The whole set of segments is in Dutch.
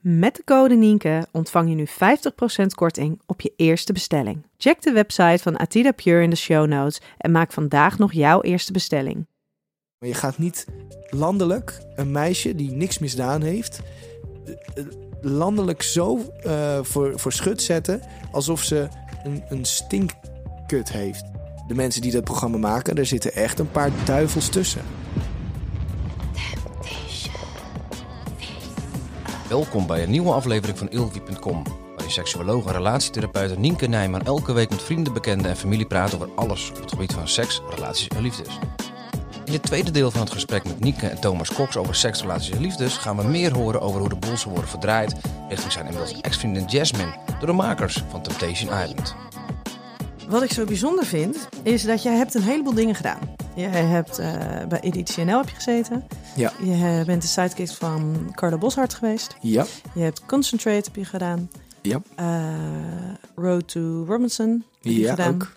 Met de code Nienke ontvang je nu 50% korting op je eerste bestelling. Check de website van Atida Pure in de show notes en maak vandaag nog jouw eerste bestelling. Je gaat niet landelijk een meisje die niks misdaan heeft, eh, landelijk zo eh, voor, voor schut zetten alsof ze een, een stinkkut heeft. De mensen die dat programma maken, daar zitten echt een paar duivels tussen. Welkom bij een nieuwe aflevering van Ilvi.com, waarin seksuoloog en relatietherapeut Nienke Nijman elke week met vrienden, bekenden en familie praat over alles op het gebied van seks, relaties en liefdes. In het tweede deel van het gesprek met Nienke en Thomas Cox over seks, relaties en liefdes gaan we meer horen over hoe de boel worden verdraaid richting zijn inmiddels ex-vriendin Jasmine door de makers van Temptation Island. Wat ik zo bijzonder vind, is dat jij hebt een heleboel dingen gedaan. Jij hebt uh, bij Editie NL heb je gezeten. Ja. Je bent de sidekick van Carla Boshart geweest. Ja. Je hebt Concentrate heb je gedaan. Ja. Uh, Road to Robinson heb je Ja, gedaan. ook.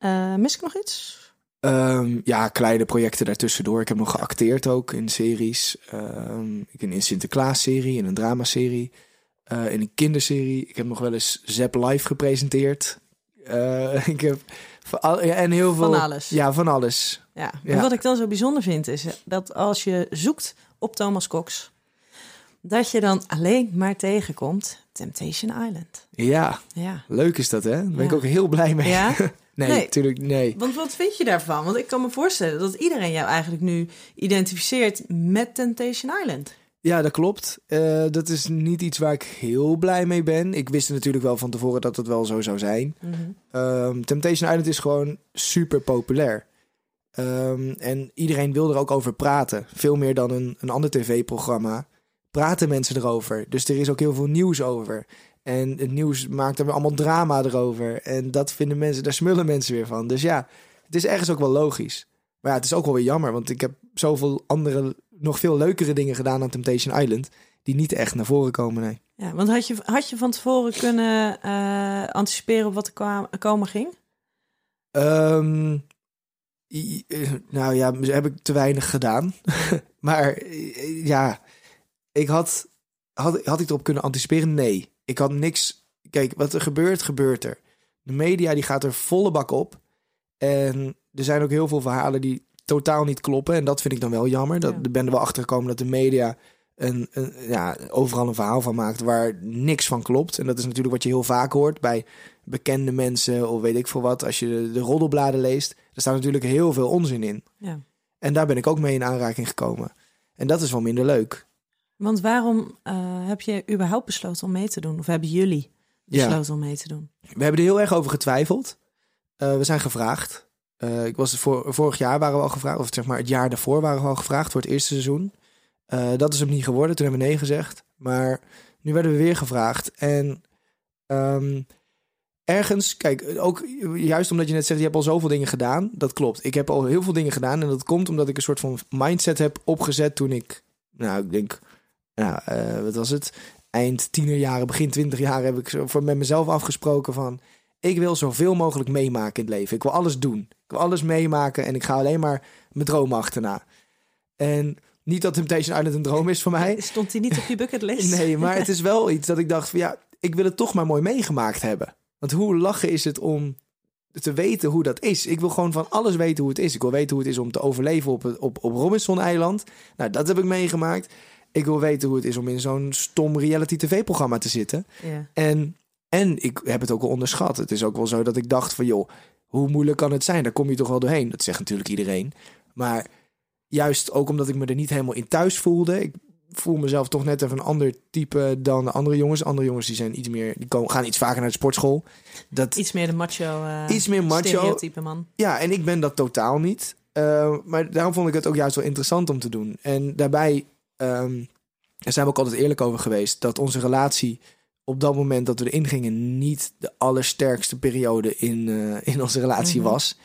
Uh, mis ik nog iets? Ehm, ja, kleine projecten daartussendoor. Ik heb nog geacteerd ook in series. Ehm, ik in een Sinterklaas-serie, in een dramaserie, eh in een kinderserie. Ik heb nog wel eens Zep Live gepresenteerd. Eh, ik heb van al- ja, en heel veel. Van alles. Ja, van alles. Ja. Ja. En wat ik dan zo bijzonder vind, is dat als je zoekt op Thomas Cox, dat je dan alleen maar tegenkomt Temptation Island. Ja, Ja. leuk is dat, hè? Daar ben ik ook heel blij mee. Ja? nee, Nee. natuurlijk nee. Want wat vind je daarvan? Want ik kan me voorstellen dat iedereen jou eigenlijk nu identificeert met Temptation Island. Ja, dat klopt. Eh, dat is niet iets waar ik heel blij mee ben. Ik wist natuurlijk wel van tevoren dat het wel zo zou zijn. Ehm, Temptation Island is gewoon super populair. Ehm, en iedereen wil er ook over praten. Veel meer dan een, een ander tv-programma. Praten mensen erover. Dus er is ook heel veel nieuws over. En het nieuws maakt er weer allemaal drama erover. En dat vinden mensen, daar smullen mensen weer van. Dus ja, het is ergens ook wel logisch. Maar ja, het is ook wel weer jammer. Want ik heb zoveel andere, nog veel leukere dingen gedaan aan Temptation Island. Die niet echt naar voren komen, nee. Ja, want had je, had je van tevoren kunnen eh, anticiperen op wat er kwa- komen ging? Ehm, i- eh, nou ja, heb ik te weinig gedaan. maar eh, ja, ik had, had, had ik erop kunnen anticiperen? Nee. Ik had niks. Kijk, wat er gebeurt, gebeurt er. De media die gaat er volle bak op. En er zijn ook heel veel verhalen die totaal niet kloppen. En dat vind ik dan wel jammer. Dat, Ja. Ben er wel achter gekomen dat de media een, een, ja, overal een verhaal van maakt waar niks van klopt. En dat is natuurlijk wat je heel vaak hoort bij bekende mensen of weet ik veel wat. Als je de, de roddelbladen leest, daar staat natuurlijk heel veel onzin in. Ja. En daar ben ik ook mee in aanraking gekomen. En dat is wel minder leuk. Want waarom eh, heb je überhaupt besloten om mee te doen? Of hebben jullie Ja. besloten om mee te doen? We hebben er heel erg over getwijfeld. Eh, we zijn gevraagd. Eh, ik was voor, vorig jaar waren we al gevraagd, of zeg maar het jaar daarvoor waren we al gevraagd voor het eerste seizoen. Eh, dat is hem niet geworden, toen hebben we nee gezegd. Maar nu werden we weer gevraagd. En ehm, ergens, kijk, ook juist omdat je net zegt, je hebt al zoveel dingen gedaan. Dat klopt. Ik heb al heel veel dingen gedaan. En dat komt omdat ik een soort van mindset heb opgezet toen ik, nou, ik denk, nou, eh, wat was het? Eind tienerjaren, begin twintig jaar heb ik voor met mezelf afgesproken van ik wil zoveel mogelijk meemaken in het leven. Ik wil alles doen. Ik wil alles meemaken en ik ga alleen maar mijn dromen achterna. En niet dat Temptation Island een droom is voor mij. Stond die niet op je bucketlist? Nee, maar het is wel iets dat ik dacht van ja, ik wil het toch maar mooi meegemaakt hebben. Want hoe lachen is het om te weten hoe dat is. Ik wil gewoon van alles weten hoe het is. Ik wil weten hoe het is om te overleven op, het, op, op Robinson-eiland. Nou, dat heb ik meegemaakt. Ik wil weten hoe het is om in zo'n stom reality tv-programma te zitten. Ja. En, en ik heb het ook al onderschat. Het is ook wel zo dat ik dacht van, joh, hoe moeilijk kan het zijn? Daar kom je toch wel doorheen. Dat zegt natuurlijk iedereen. Maar juist ook omdat ik me er niet helemaal in thuis voelde. Ik voel mezelf toch net even een ander type dan de andere jongens. Andere jongens die zijn iets meer, die komen, gaan iets vaker naar de sportschool. Dat, Iets meer de macho, eh, Iets meer macho. stereotype man. ja, en ik ben dat totaal niet. Uh, maar daarom vond ik het ook juist wel interessant om te doen. En daarbij um, daar zijn we ook altijd eerlijk over geweest. Dat onze relatie op dat moment dat we erin gingen... niet de allersterkste periode in, uh, in onze relatie Mhm. was.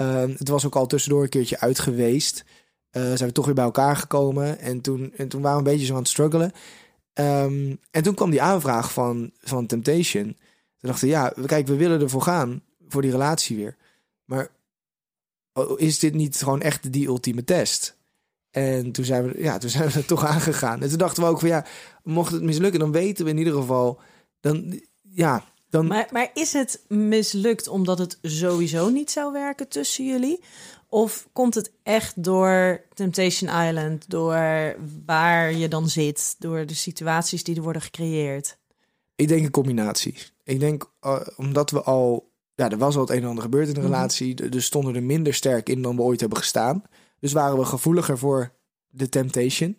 Uh, het was ook al tussendoor een keertje uit geweest. Uh, zijn we toch weer bij elkaar gekomen. En toen, en toen waren we een beetje zo aan het struggelen. Um, en toen kwam die aanvraag van, van Temptation. Toen dachten we, ja, kijk, we willen ervoor gaan. Voor die relatie weer. Maar oh, is dit niet gewoon echt die ultieme test? En toen zijn we, ja, toen zijn we er toch aangegaan. En toen dachten we ook van ja, mocht het mislukken, dan weten we in ieder geval. Dan, ja, dan... Maar, maar is het mislukt omdat het sowieso niet zou werken tussen jullie? Of komt het echt door Temptation Island, door waar je dan zit, door de situaties die er worden gecreëerd? Ik denk een combinatie. Ik denk uh, omdat we al, ja, er was al het een en ander gebeurd in de relatie, mm-hmm. dus stonden er minder sterk in dan we ooit hebben gestaan. Dus waren we gevoeliger voor de Temptation.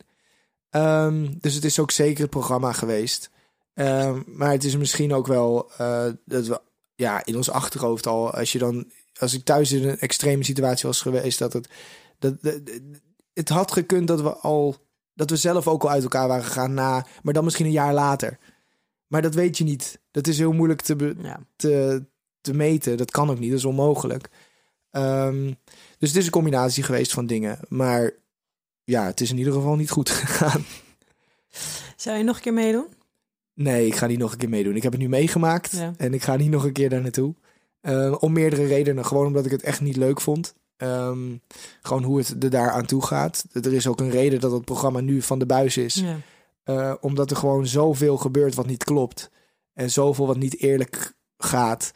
Um, dus het is ook zeker het programma geweest. Um, maar het is misschien ook wel uh, dat we ja, in ons achterhoofd al, als je dan, als ik thuis in een extreme situatie was geweest, dat het, dat, dat, het had gekund dat we al, dat we zelf ook al uit elkaar waren gegaan na, maar dan misschien een jaar later. Maar dat weet je niet. Dat is heel moeilijk te, ja. te, te meten. Dat kan ook niet. Dat is onmogelijk. Um, dus het is een combinatie geweest van dingen. Maar ja, het is in ieder geval niet goed gegaan. Zou je nog een keer meedoen? Nee, ik ga niet nog een keer meedoen. Ik heb het nu meegemaakt ja. en ik ga niet nog een keer daar naartoe. Uh, om meerdere redenen. Gewoon omdat ik het echt niet leuk vond. Um, gewoon hoe het er daar aan toe gaat. Er is ook een reden dat het programma nu van de buis is. Ja. Uh, omdat er gewoon zoveel gebeurt wat niet klopt. En zoveel wat niet eerlijk gaat.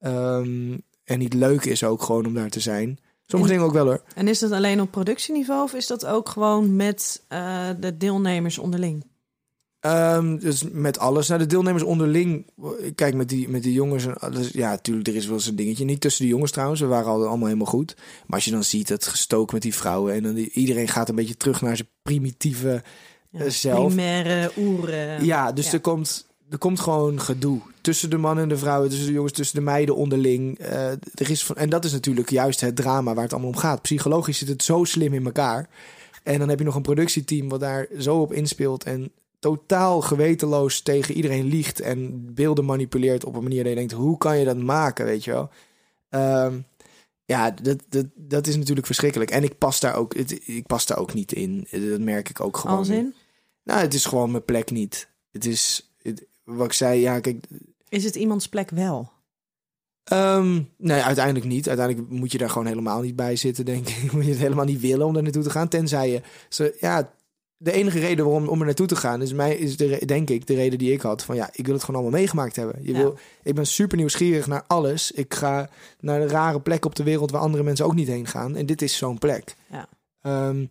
Um, en niet leuk is ook gewoon om daar te zijn. Sommige en, dingen ook wel hoor. En is dat alleen op productieniveau of is dat ook gewoon met uh, de deelnemers onderling? Um, dus met alles. Nou, de deelnemers onderling. Kijk, met die, met die jongens. Ja, natuurlijk, er is wel eens een dingetje. Niet tussen de jongens trouwens. We waren al, allemaal helemaal goed. Maar als je dan ziet het gestook met die vrouwen. En dan die, iedereen gaat een beetje terug naar zijn primitieve ja, uh, zelf. Primaire oeren. Ja, dus ja. er komt er komt gewoon gedoe tussen de mannen en de vrouwen, tussen de jongens, tussen de meiden onderling. Uh, er is van, en dat is natuurlijk juist het drama waar het allemaal om gaat. Psychologisch zit het zo slim in elkaar. En dan heb je nog een productieteam wat daar zo op inspeelt en totaal gewetenloos tegen iedereen liegt en beelden manipuleert op een manier dat je denkt, hoe kan je dat maken, weet je wel? Um, ja, dat, dat, dat is natuurlijk verschrikkelijk. En ik pas daar ook, ik pas daar ook niet in. Dat merk ik ook gewoon. Als in? Nou, het is gewoon mijn plek niet. Het is, wat ik zei, ja, kijk. Is het iemands plek wel? Um, nee, uiteindelijk niet. Uiteindelijk moet je daar gewoon helemaal niet bij zitten, denk ik. moet je het helemaal niet willen om daar naartoe te gaan. Tenzij je. Ze, ja, de enige reden waarom om er naartoe te gaan is, mij, is de, denk ik de reden die ik had. Van ja, ik wil het gewoon allemaal meegemaakt hebben. Je Ja. wil, ik ben super nieuwsgierig naar alles. Ik ga naar een rare plek op de wereld waar andere mensen ook niet heen gaan. En dit is zo'n plek. Ja. Um,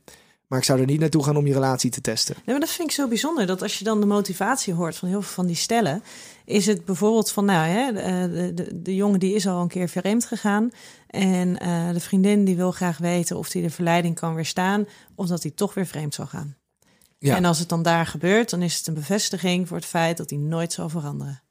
maar ik zou er niet naartoe gaan om je relatie te testen. Nee, maar dat vind ik zo bijzonder. Dat als je dan de motivatie hoort van heel veel van die stellen, is het bijvoorbeeld van, nou, hè, de, de, de jongen die is al een keer vreemd gegaan. En uh, de vriendin die wil graag weten of hij de verleiding kan weerstaan, of dat hij toch weer vreemd zal gaan. Ja. En als het dan daar gebeurt, dan is het een bevestiging voor het feit dat hij nooit zal veranderen.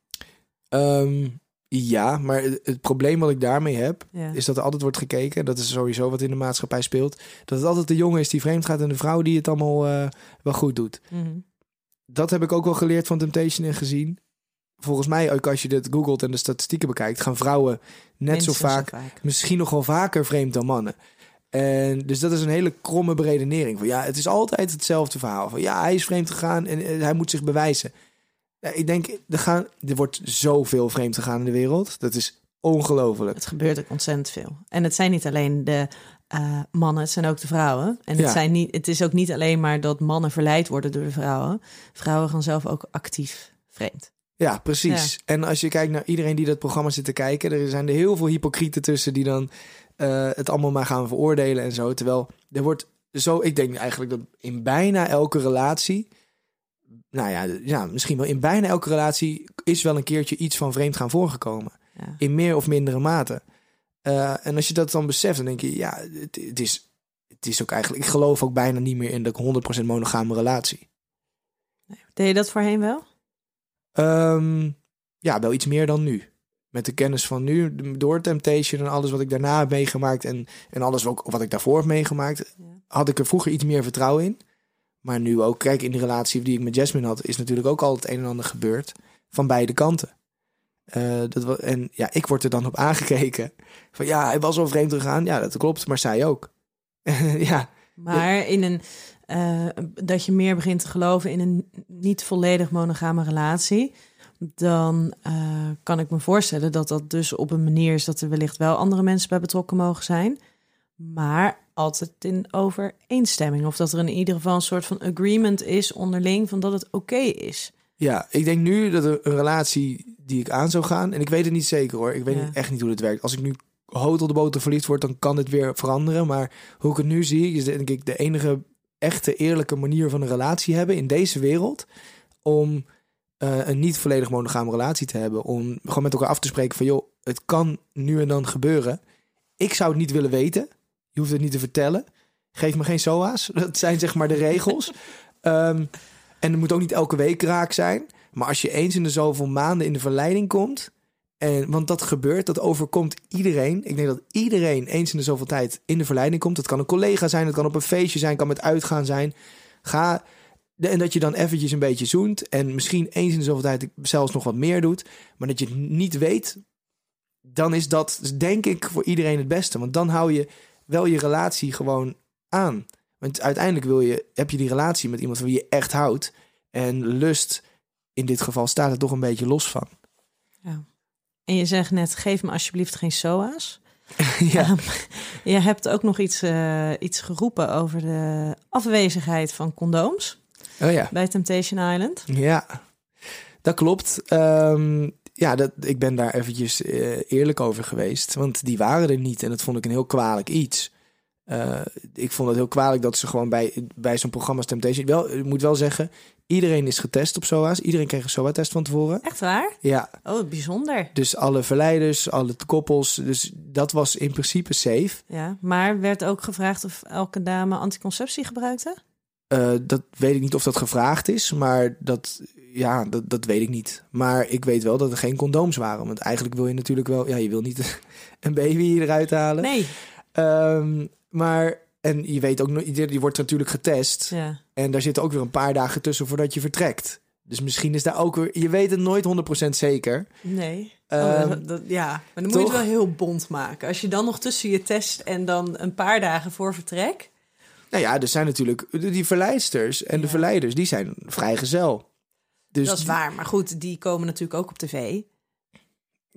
Um, ja, maar het, het, probleem wat ik daarmee heb, Ja. is dat er altijd wordt gekeken. Dat is sowieso wat in de maatschappij speelt. Dat het altijd de jongen is die vreemd gaat en de vrouw die het allemaal uh, wel goed doet. Mhm. Dat heb ik ook wel geleerd van Temptation en gezien. Volgens mij, ook als je dit googelt en de statistieken bekijkt, gaan vrouwen net zo vaak, misschien nog wel vaker vreemd dan mannen. En dus dat is een hele kromme beredenering. Van ja, het is altijd hetzelfde verhaal. Van ja, hij is vreemd gegaan en hij moet zich bewijzen. Ja, ik denk, er, gaan, er wordt zoveel vreemd gegaan in de wereld. Dat is ongelooflijk. Het gebeurt ook ontzettend veel. En het zijn niet alleen de uh, mannen, het zijn ook de vrouwen. En het, Ja. zijn niet, het is ook niet alleen maar dat mannen verleid worden door de vrouwen. Vrouwen gaan zelf ook actief vreemd. Ja, precies. En als je kijkt naar iedereen die dat programma zit te kijken, er zijn er heel veel hypocrieten tussen die dan eh, het allemaal maar gaan veroordelen en zo. Terwijl er wordt zo, ik denk eigenlijk dat in bijna elke relatie, nou ja, ja, misschien wel in bijna elke relatie is wel een keertje iets van vreemd gaan voorgekomen. Ja. In meer of mindere mate. Eh, en als je dat dan beseft, dan denk je, ja, het, het, is, het is ook eigenlijk, ik geloof ook bijna niet meer in de 100% monogame relatie. Deed je dat voorheen wel? Ehm, ja, wel iets meer dan nu. Met de kennis van nu, door Temptation en alles wat ik daarna heb meegemaakt en, en alles ook wat ik daarvoor heb meegemaakt, Ja. had ik er vroeger iets meer vertrouwen in. Maar nu ook, kijk, in de relatie die ik met Jasmine had, is natuurlijk ook al het een en ander gebeurd. Van beide kanten. Eh, dat, en ja, ik word er dan op aangekeken. Van ja, hij was al vreemd gegaan. Ja, dat klopt, maar zij ook. ja, Maar in een, eh, dat je meer begint te geloven in een niet volledig monogame relatie, dan eh, kan ik me voorstellen dat dat dus op een manier is dat er wellicht wel andere mensen bij betrokken mogen zijn, maar altijd in overeenstemming. Of dat er in ieder geval een soort van agreement is onderling van dat het oké is. Ja, ik denk nu dat een een relatie die ik aan zou gaan, en ik weet het niet zeker hoor, ik weet Ja. echt niet hoe dit werkt. Als ik nu hotel de boter verliefd word, dan kan dit weer veranderen. Maar hoe ik het nu zie, is denk ik de enige echte eerlijke manier van een relatie hebben in deze wereld. Om eh, een niet volledig monogame relatie te hebben. Om gewoon met elkaar af te spreken van joh, het kan nu en dan gebeuren. Ik zou het niet willen weten. Je hoeft het niet te vertellen. Geef me geen SOA's. Dat zijn zeg maar de regels. Ehm, en het moet ook niet elke week raak zijn. Maar als je eens in de zoveel maanden in de verleiding komt. En, want dat gebeurt, dat overkomt iedereen. Ik denk dat iedereen eens in de zoveel tijd in de verleiding komt. Het kan een collega zijn, het kan op een feestje zijn, kan met uitgaan zijn. Ga. En dat je dan eventjes een beetje zoent. En misschien eens in de zoveel tijd zelfs nog wat meer doet. Maar dat je het niet weet. Dan is dat denk ik voor iedereen het beste. Want dan hou je wel je relatie gewoon aan. Want uiteindelijk wil je, heb je die relatie met iemand van wie je echt houdt. En lust, in dit geval, staat er toch een beetje los van. En je zegt net, geef me alsjeblieft geen SOA's. ja. Je hebt ook nog iets, eh, iets geroepen over de afwezigheid van condooms Oh ja. bij Temptation Island. Ja, dat klopt. Ehm, ja, dat, ik ben daar eventjes eh, eerlijk over geweest. Want die waren er niet en dat vond ik een heel kwalijk iets. Eh, ik vond het heel kwalijk dat ze gewoon bij, bij zo'n programma Temptation... Wel, ik moet wel zeggen, iedereen is getest op SOA's. Iedereen kreeg een SOA-test van tevoren. Echt waar? Ja, Oh, bijzonder. dus alle verleiders, alle koppels. Dus dat was in principe safe. Ja, maar werd ook gevraagd of elke dame anticonceptie gebruikte? Eh, dat weet ik niet of dat gevraagd is, maar dat, ja, dat, dat weet ik niet. Maar ik weet wel dat er geen condooms waren. Want eigenlijk wil je natuurlijk wel, ja, je wil niet een baby eruit halen. Nee. Ehm, maar, en je weet ook, nog- je wordt natuurlijk getest. Ja. En daar zitten ook weer een paar dagen tussen voordat je vertrekt. Dus misschien is daar ook weer, je weet het nooit 100% zeker. Nee. Ehm, oh, dat, dat- ja, maar dan moet je het wel heel bond maken. Als je dan nog tussen je test en dan een paar dagen voor vertrek. Nou ja, er zijn natuurlijk die verleidsters en de verleiders, die zijn vrijgezel. Dus dat is waar. Maar goed, die komen natuurlijk ook op tv.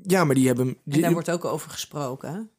Ja, maar die hebben. En daar wordt ook over gesproken.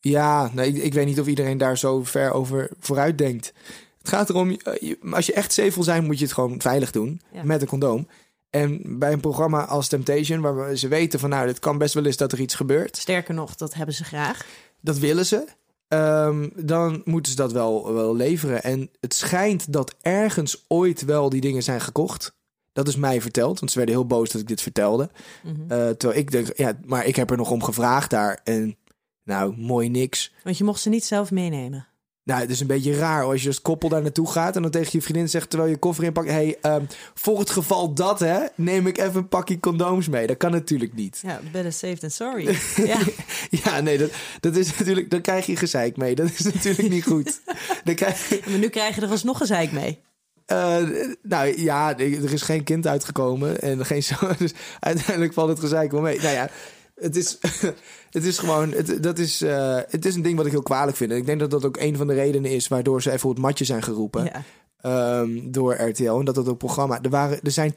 Ja, nee, ik, ik weet niet of iedereen daar zo ver over vooruit denkt. Het gaat erom, eh, als je echt safe wil zijn, moet je het gewoon veilig doen. Ja. Met een condoom. En bij een programma als Temptation, waar we- ze weten van nou, het kan best wel eens dat er iets gebeurt. Sterker nog, dat hebben ze graag. Dat willen ze. ehm, dan moeten ze dat wel, wel leveren. En het schijnt dat ergens ooit wel die dingen zijn gekocht. Dat is mij verteld, want ze werden heel boos dat ik dit vertelde. Mhm. Eh, terwijl ik denk, ja, maar ik heb er nog om gevraagd daar. En nou, mooi niks. Want je mocht ze niet zelf meenemen. Nou, het is een beetje raar als je als koppel daar naartoe gaat en dan tegen je vriendin zegt terwijl je koffer inpakt: hey, ehm, voor het geval dat, hè, neem ik even een pakje condooms mee. Dat kan natuurlijk niet. Ja, better safe than sorry. ja. Ja, nee, dat, dat is natuurlijk, dan krijg je gezeik mee. Dat is natuurlijk niet goed. Dan krijg je, Maar nu krijg je er alsnog gezeik mee. Eh, nou ja, er is geen kind uitgekomen en geen zo. Dus uiteindelijk valt het gezeik wel mee. Nou ja, het is, het is gewoon, het, dat is, eh, het is een ding wat ik heel kwalijk vind. En ik denk dat dat ook een van de redenen is waardoor ze even op het matje zijn geroepen. Ja. ehm, door RTL. En dat dat ook programma. Er, waren, er zijn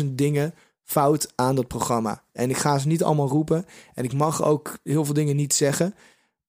10.000 dingen fout aan dat programma. En ik ga ze niet allemaal roepen. En ik mag ook heel veel dingen niet zeggen.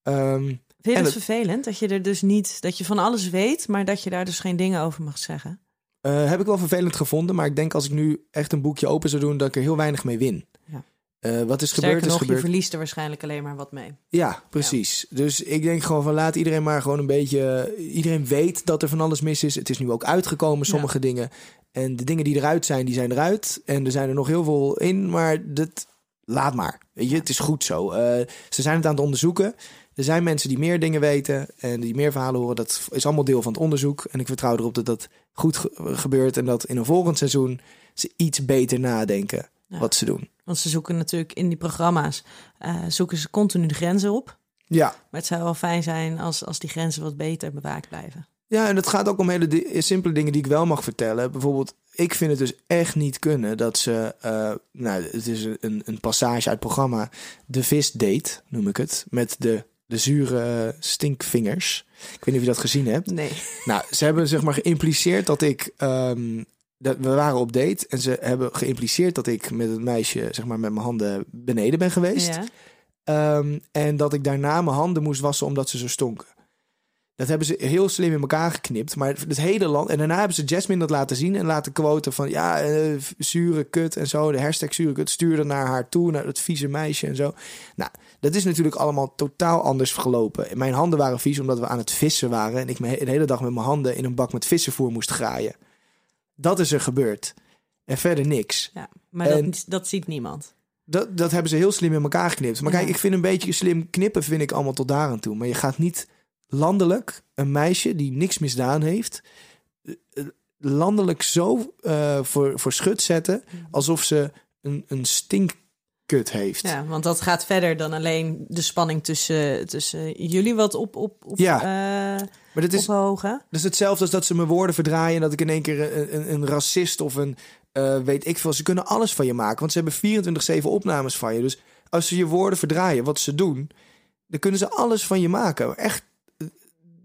Ehm, Vind je En het het- vervelend dat je er dus niet, dat je van alles weet, maar dat je daar dus geen dingen over mag zeggen? Eh, heb ik wel vervelend gevonden, maar ik denk als ik nu echt een boekje open zou doen, dat ik er heel weinig mee win. Ja. Eh, wat is Sterker gebeurd is nog, je verliest er waarschijnlijk alleen maar wat mee. Ja, precies. Dus ik denk gewoon van laat iedereen maar gewoon een beetje. Iedereen weet dat er van alles mis is. Het is nu ook uitgekomen, sommige dingen. En de dingen die eruit zijn, die zijn eruit. En er zijn er nog heel veel in, maar dat laat maar. Weet je, het is goed zo. Eh, ze zijn het aan het onderzoeken. Er zijn mensen die meer dingen weten en die meer verhalen horen. Dat is allemaal deel van het onderzoek. En ik vertrouw erop dat dat goed ge- gebeurt. En dat in een volgend seizoen ze iets beter nadenken Ja. wat ze doen. Want ze zoeken natuurlijk in die programma's, eh, zoeken ze continu de grenzen op. Ja, Maar het zou wel fijn zijn als, als die grenzen wat beter bewaakt blijven. Ja, en het gaat ook om hele simpele dingen die ik wel mag vertellen. Bijvoorbeeld, ik vind het dus echt niet kunnen dat ze... eh, nou, het is een, een passage uit het programma. De vis date, noem ik het. Met de, de zure stinkvingers. Ik weet niet of je dat gezien hebt. Nee. Nou, ze hebben zeg maar geïmpliceerd dat ik... ehm, dat we waren op date en ze hebben geïmpliceerd dat ik met het meisje, zeg maar, met mijn handen beneden ben geweest. Ja. Ehm, en dat ik daarna mijn handen moest wassen omdat ze zo stonken. Dat hebben ze heel slim in elkaar geknipt. Maar het hele land. En daarna hebben ze Jasmine dat laten zien en laten quoten van ja, eh, zure kut en zo. De hashtag zure kut stuurde naar haar toe, naar dat vieze meisje en zo. Nou, dat is natuurlijk allemaal totaal anders gelopen. Mijn handen waren vies omdat we aan het vissen waren. En ik me de hele dag met mijn handen in een bak met vissenvoer moest graaien. Dat is er gebeurd. En verder niks. ja. Maar En- dat, dat ziet niemand. Dat, dat hebben ze heel slim in elkaar geknipt. Maar Ja. kijk, ik vind een beetje slim knippen vind ik allemaal tot daar aan toe. Maar je gaat niet landelijk een meisje die niks misdaan heeft... eh, eh, landelijk zo eh, voor, voor schut zetten... alsof ze een, een stinkkut heeft. Ja, want dat gaat verder dan alleen de spanning tussen, tussen jullie wat op, op, op Ja. Maar dit is, ophogen. dat is hetzelfde als dat ze mijn woorden verdraaien... en dat ik in één keer een, een, een racist of een... weet ik veel, ze kunnen alles van je maken. Want ze hebben 24-7 opnames van je. Dus als ze je woorden verdraaien, wat ze doen... dan kunnen ze alles van je maken. Echt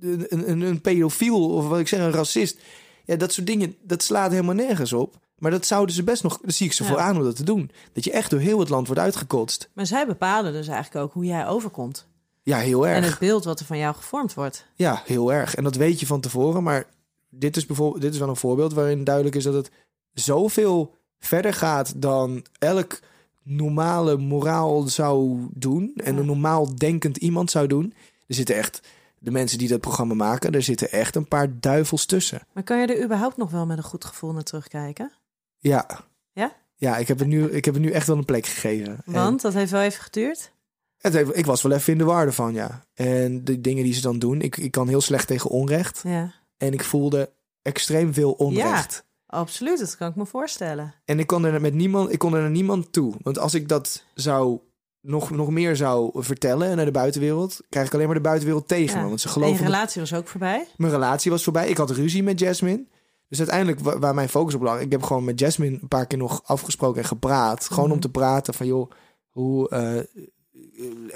een, een, een pedofiel of wat ik zeg, een racist. Ja, dat soort dingen, dat slaat helemaal nergens op. Maar dat zouden ze best nog, daar zie ik ze Ja. voor aan om dat te doen. Dat je echt door heel het land wordt uitgekotst. Maar zij bepalen dus eigenlijk ook hoe jij overkomt. Ja, heel erg. En het beeld wat er van jou gevormd wordt. Ja, heel erg. En dat weet je van tevoren. Maar dit is bijvoorbeeld, dit is wel een voorbeeld waarin duidelijk is dat het zoveel verder gaat dan elk normale moraal zou doen. En een normaal denkend iemand zou doen. Er zitten echt, de mensen die dat programma maken, er zitten echt een paar duivels tussen. Maar kan je er überhaupt nog wel met een goed gevoel naar terugkijken? Ja. Ja? Ja, ik heb het nu, ik heb het nu echt wel een plek gegeven. En Want dat heeft wel even geduurd. het heeft, ik was wel even in de waarde van, ja. En de dingen die ze dan doen, ik, ik kan heel slecht tegen onrecht. Ja, En ik voelde extreem veel onrecht. absoluut. Dat kan ik me voorstellen. En ik kon er met niemand, ik kon er naar niemand toe. Want als ik dat zou nog, nog meer zou vertellen naar de buitenwereld, krijg ik alleen maar de buitenwereld tegen Ja. me. Want ze En geloven. me- relatie was ook voorbij. Mijn relatie was voorbij. Ik had ruzie met Jasmine. Dus uiteindelijk wa- waar mijn focus op lag. Ik heb gewoon met Jasmine een paar keer nog afgesproken en gepraat. Gewoon Mhm. om te praten van joh, hoe. eh,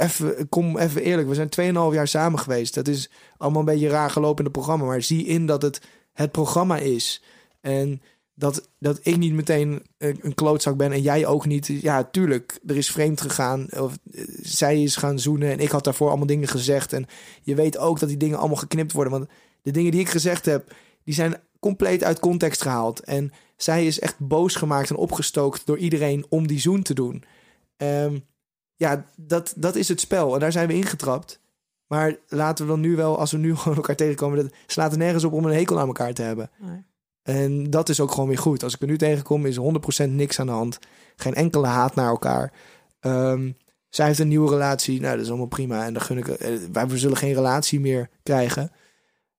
even, kom even eerlijk. We zijn 2,5 jaar samen geweest. Dat is allemaal een beetje raar gelopen in het programma. Maar zie in dat het het programma is. En dat, dat ik niet meteen een, een klootzak ben en jij ook niet. Ja, tuurlijk, er is vreemd gegaan. Of eh, zij is gaan zoenen en ik had daarvoor allemaal dingen gezegd. En je weet ook dat die dingen allemaal geknipt worden. Want de dingen die ik gezegd heb, die zijn compleet uit context gehaald. En zij is echt boos gemaakt en opgestookt door iedereen om die zoen te doen. Ehm, ja, dat, dat is het spel. En daar zijn we ingetrapt. Maar laten we dan nu wel, als we nu gewoon elkaar tegenkomen, dat slaat er nergens op om een hekel aan elkaar te hebben. Nee. En dat is ook gewoon weer goed. Als ik er nu tegenkom, is 100% niks aan de hand. Geen enkele haat naar elkaar. Ehm, zij heeft een nieuwe relatie. Nou, dat is allemaal prima. En dan gun ik. eh, Wij zullen geen relatie meer krijgen.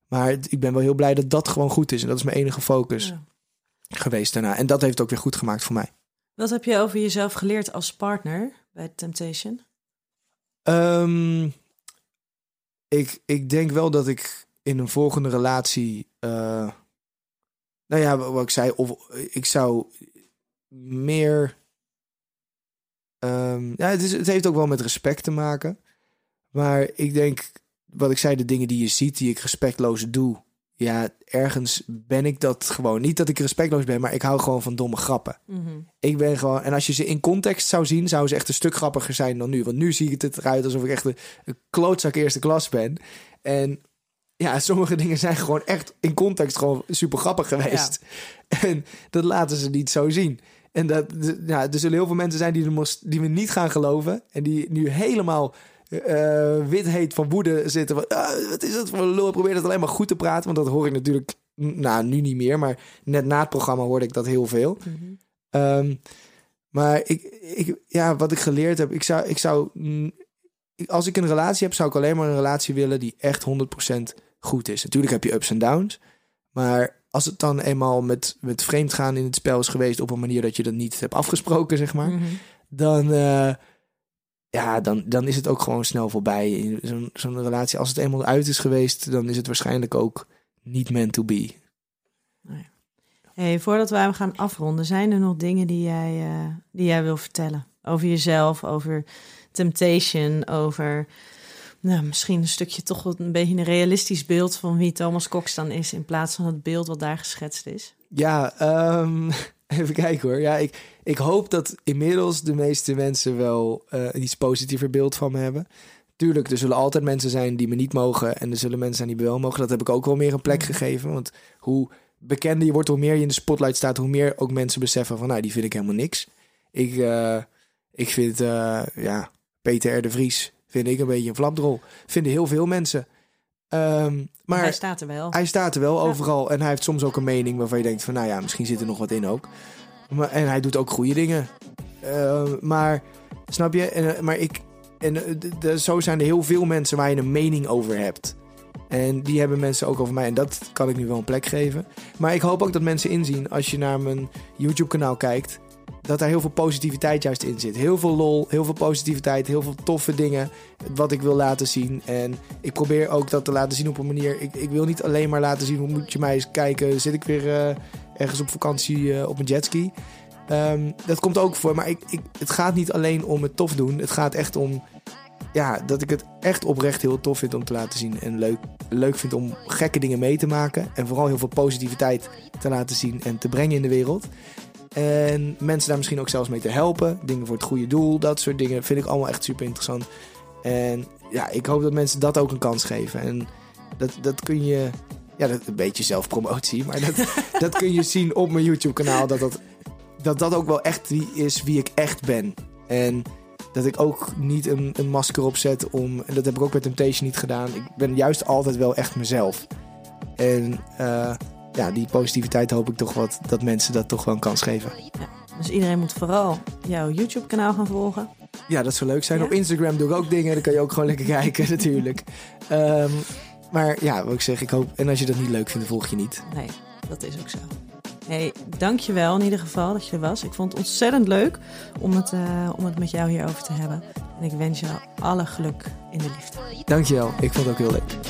Maar ik ben wel heel blij dat dat gewoon goed is. En dat is mijn enige focus Ja. geweest daarna. En dat heeft ook weer goed gemaakt voor mij. Wat heb je over jezelf geleerd als partner bij Temptation? Ehm, ik, ik denk wel dat ik in een volgende relatie. eh, nou ja, wat ik zei, of ik zou meer. ehm, ja, het, is, het heeft ook wel met respect te maken. Maar ik denk, wat ik zei, de dingen die je ziet, die ik respectloos doe. Ja, ergens ben ik dat gewoon. Niet dat ik respectloos ben, maar ik hou gewoon van domme grappen. Ik ben gewoon. En als je ze in context zou zien, zouden ze echt een stuk grappiger zijn dan nu. Want nu zie ik het eruit alsof ik echt een, een klootzak eerste klas ben. En ja, sommige dingen zijn gewoon echt in context gewoon super grappig geweest. En dat laten ze niet zo zien. En dat, ja, er zullen heel veel mensen zijn die, er die we niet gaan geloven. En die nu helemaal eh, wit heet van woede zitten. Van, "Ah, wat is dat voor lul? Probeer dat alleen maar goed te praten. Want dat hoor ik natuurlijk, nou nu niet meer. Maar net na het programma hoorde ik dat heel veel. Ehm, maar ik, ik, ja, wat ik geleerd heb, ik zou, ik zou, ik- als ik een relatie heb, zou ik alleen maar een relatie willen die echt 100% goed is. Natuurlijk heb je ups en downs, maar als het dan eenmaal met, met vreemdgaan in het spel is geweest op een manier dat je dat niet hebt afgesproken, zeg maar, Mhm. dan, eh, ja, dan, dan is het ook gewoon snel voorbij. In Zo'n zo'n relatie, als het eenmaal uit is geweest, dan is het waarschijnlijk ook niet meant to be. Hey, voordat we gaan afronden, zijn er nog dingen die jij, eh, die jij wil vertellen? Over jezelf, over Temptation, over nou, misschien een stukje toch wat een beetje een realistisch beeld van wie Thomas Cox dan is, in plaats van het beeld wat daar geschetst is. Ja, ehm, even kijken hoor. Ja, ik, ik hoop dat inmiddels de meeste mensen wel eh, een iets positiever beeld van me hebben. Tuurlijk, er zullen altijd mensen zijn die me niet mogen. En er zullen mensen zijn die me wel mogen. Dat heb ik ook wel meer een plek gegeven. Want hoe bekender je wordt, hoe meer je in de spotlight staat, hoe meer ook mensen beseffen van, nou, die vind ik helemaal niks. Ik, eh, ik vind, eh, ja, Peter R. de Vries vind ik een beetje een flapdrol. Vinden heel veel mensen. Ehm, maar Hij staat er wel. hij staat er wel Ja. overal. En hij heeft soms ook een mening waarvan je denkt van... nou ja, misschien zit er nog wat in ook. Maar, en hij doet ook goede dingen. Eh, maar, snap je? En, eh, maar ik... En eh, zo zijn er heel veel mensen waar je een mening over hebt. En die hebben mensen ook over mij. En dat kan ik nu wel een plek geven. Maar ik hoop ook dat mensen inzien als je naar mijn YouTube-kanaal kijkt... dat daar heel veel positiviteit juist in zit. Heel veel lol, heel veel positiviteit, heel veel toffe dingen... wat ik wil laten zien. En ik probeer ook dat te laten zien op een manier... Ik, ik wil niet alleen maar laten zien, hoe moet je mij eens kijken... zit ik weer eh, ergens op vakantie eh, op een jetski... Ehm, dat komt ook voor, maar ik, ik, het gaat niet alleen om het tof doen. Het gaat echt om ja, dat ik het echt oprecht heel tof vind om te laten zien. En leuk, leuk vind om gekke dingen mee te maken. En vooral heel veel positiviteit te laten zien en te brengen in de wereld. En mensen daar misschien ook zelfs mee te helpen. Dingen voor het goede doel, dat soort dingen vind ik allemaal echt super interessant. En ja, ik hoop dat mensen dat ook een kans geven. En dat, dat kun je, ja, dat, een beetje zelfpromotie, maar dat, dat kun je zien op mijn YouTube-kanaal. Dat dat, dat dat ook wel echt wie is wie ik echt ben. En dat ik ook niet een, een masker opzet om. En dat heb ik ook bij Temptation niet gedaan. Ik ben juist altijd wel echt mezelf. En eh, ja, die positiviteit hoop ik toch wat dat mensen dat toch wel een kans geven. Dus iedereen moet vooral jouw YouTube-kanaal gaan volgen. Ja, dat zou leuk zijn. Ja? Op Instagram doe ik ook dingen. Dan kan je ook gewoon lekker kijken, natuurlijk. Ehm, maar ja, wat ik zeg, ik hoop. En als je dat niet leuk vindt, volg je niet. Nee, dat is ook zo. Hey, dankjewel in ieder geval dat je er was. Ik vond het ontzettend leuk om het, eh, om het met jou hierover te hebben. En ik wens jou alle geluk in de liefde. Dankjewel. Ik vond het ook heel leuk.